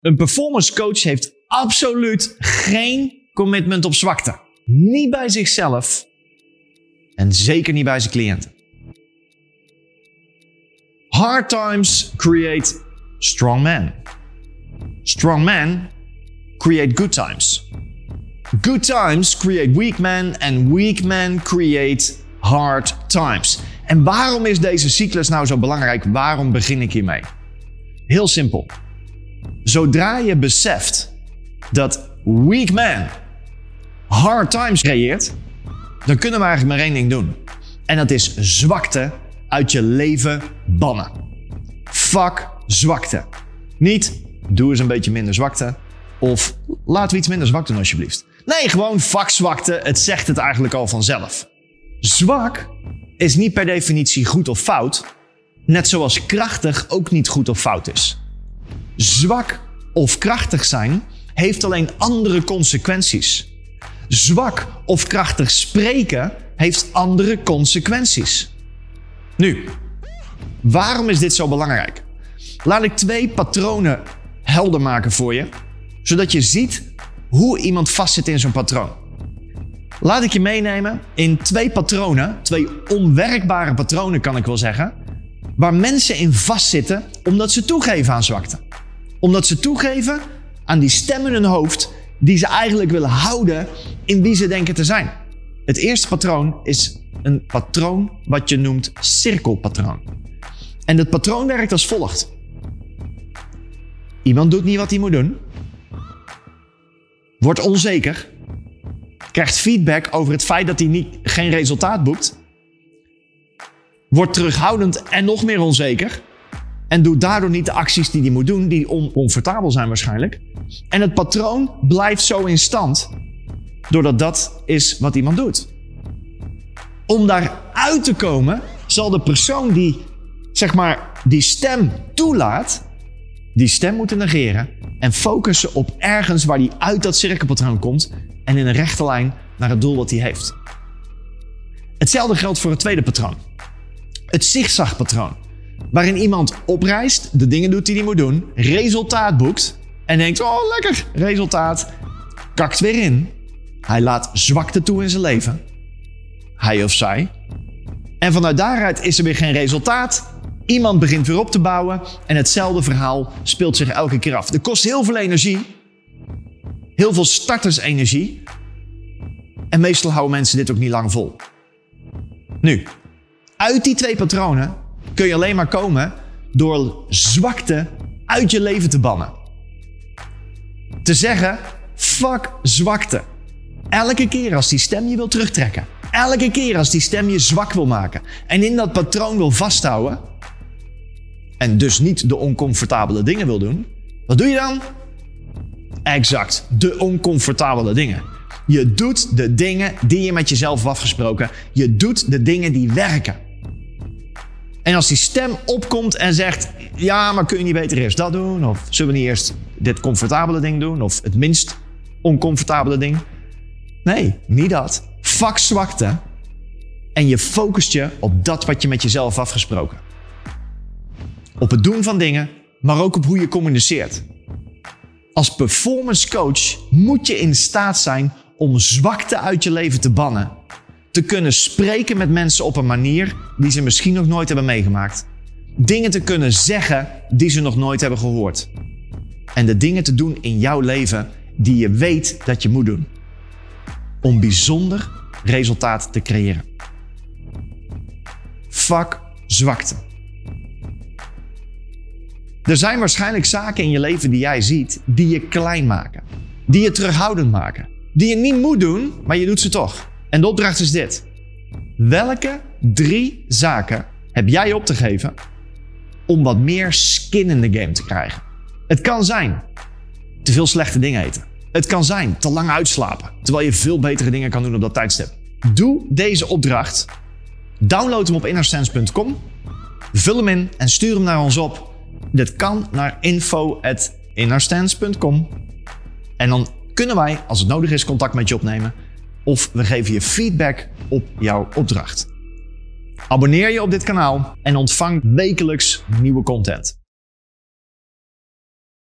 Een performance coach heeft absoluut geen commitment op zwakte. Niet bij zichzelf en zeker niet bij zijn cliënten. Hard times create strong men. Strong men create good times. Good times create weak men and weak men create hard times. En waarom is deze cyclus nou zo belangrijk? Waarom begin ik hiermee? Heel simpel. Zodra je beseft dat weak man hard times creëert, dan kunnen we eigenlijk maar één ding doen. En dat is zwakte uit je leven bannen. Fuck zwakte. Niet doe eens een beetje minder zwakte. Of laten we iets minder zwak doen alsjeblieft. Nee, gewoon fuck zwakte. Het zegt het eigenlijk al vanzelf. Zwak is niet per definitie goed of fout. Net zoals krachtig ook niet goed of fout is. Zwak of krachtig zijn heeft alleen andere consequenties. Zwak of krachtig spreken heeft andere consequenties. Nu, waarom is dit zo belangrijk? Laat ik twee patronen helder maken voor je, zodat je ziet hoe iemand vastzit in zo'n patroon. Laat ik je meenemen in twee patronen, twee onwerkbare patronen kan ik wel zeggen, waar mensen in vastzitten omdat ze toegeven aan zwakte. Omdat ze toegeven aan die stem in hun hoofd die ze eigenlijk willen houden in wie ze denken te zijn. Het eerste patroon is een patroon wat je noemt cirkelpatroon. En het patroon werkt als volgt. Iemand doet niet wat hij moet doen. Wordt onzeker. Krijgt feedback over het feit dat hij niet, geen resultaat boekt. Wordt terughoudend en nog meer onzeker. En doet daardoor niet de acties die hij moet doen, die oncomfortabel zijn waarschijnlijk. En het patroon blijft zo in stand, doordat dat is wat iemand doet. Om daaruit te komen, zal de persoon die, zeg maar, die stem toelaat, die stem moeten negeren en focussen op ergens waar die uit dat cirkelpatroon komt en in een rechte lijn naar het doel wat hij heeft. Hetzelfde geldt voor het tweede patroon. Het zigzagpatroon. Waarin iemand oprijst, de dingen doet die hij moet doen, resultaat boekt en denkt: Oh, lekker, resultaat. Kakt weer in. Hij laat zwakte toe in zijn leven. Hij of zij. En vanuit daaruit is er weer geen resultaat. Iemand begint weer op te bouwen en hetzelfde verhaal speelt zich elke keer af. Er kost heel veel energie, heel veel startersenergie. En meestal houden mensen dit ook niet lang vol. Nu, uit die twee patronen kun je alleen maar komen door zwakte uit je leven te bannen. Te zeggen, fuck zwakte. Elke keer als die stem je wil terugtrekken. Elke keer als die stem je zwak wil maken. En in dat patroon wil vasthouden. En dus niet de oncomfortabele dingen wil doen. Wat doe je dan? Exact, de oncomfortabele dingen. Je doet de dingen die je met jezelf afgesproken. Je doet de dingen die werken. En als die stem opkomt en zegt: Ja, maar kun je niet beter eerst dat doen? Of zullen we niet eerst dit comfortabele ding doen? Of het minst oncomfortabele ding? Nee, niet dat. Fuck zwakte. En je focust je op dat wat je met jezelf afgesproken. Op het doen van dingen, maar ook op hoe je communiceert. Als performance coach moet je in staat zijn om zwakte uit je leven te bannen te kunnen spreken met mensen op een manier die ze misschien nog nooit hebben meegemaakt. Dingen te kunnen zeggen die ze nog nooit hebben gehoord. En de dingen te doen in jouw leven die je weet dat je moet doen. Om bijzonder resultaat te creëren. Fuck zwakte. Er zijn waarschijnlijk zaken in je leven die jij ziet die je klein maken. Die je terughoudend maken. Die je niet moet doen, maar je doet ze toch. En de opdracht is dit. Welke drie zaken heb jij op te geven om wat meer skin in de game te krijgen? Het kan zijn te veel slechte dingen eten. Het kan zijn te lang uitslapen, terwijl je veel betere dingen kan doen op dat tijdstip. Doe deze opdracht. Download hem op innersense.com. Vul hem in en stuur hem naar ons op. Dit kan naar info.innerstance.com. En dan kunnen wij, als het nodig is, contact met je opnemen of we geven je feedback op jouw opdracht. Abonneer je op dit kanaal en ontvang wekelijks nieuwe content.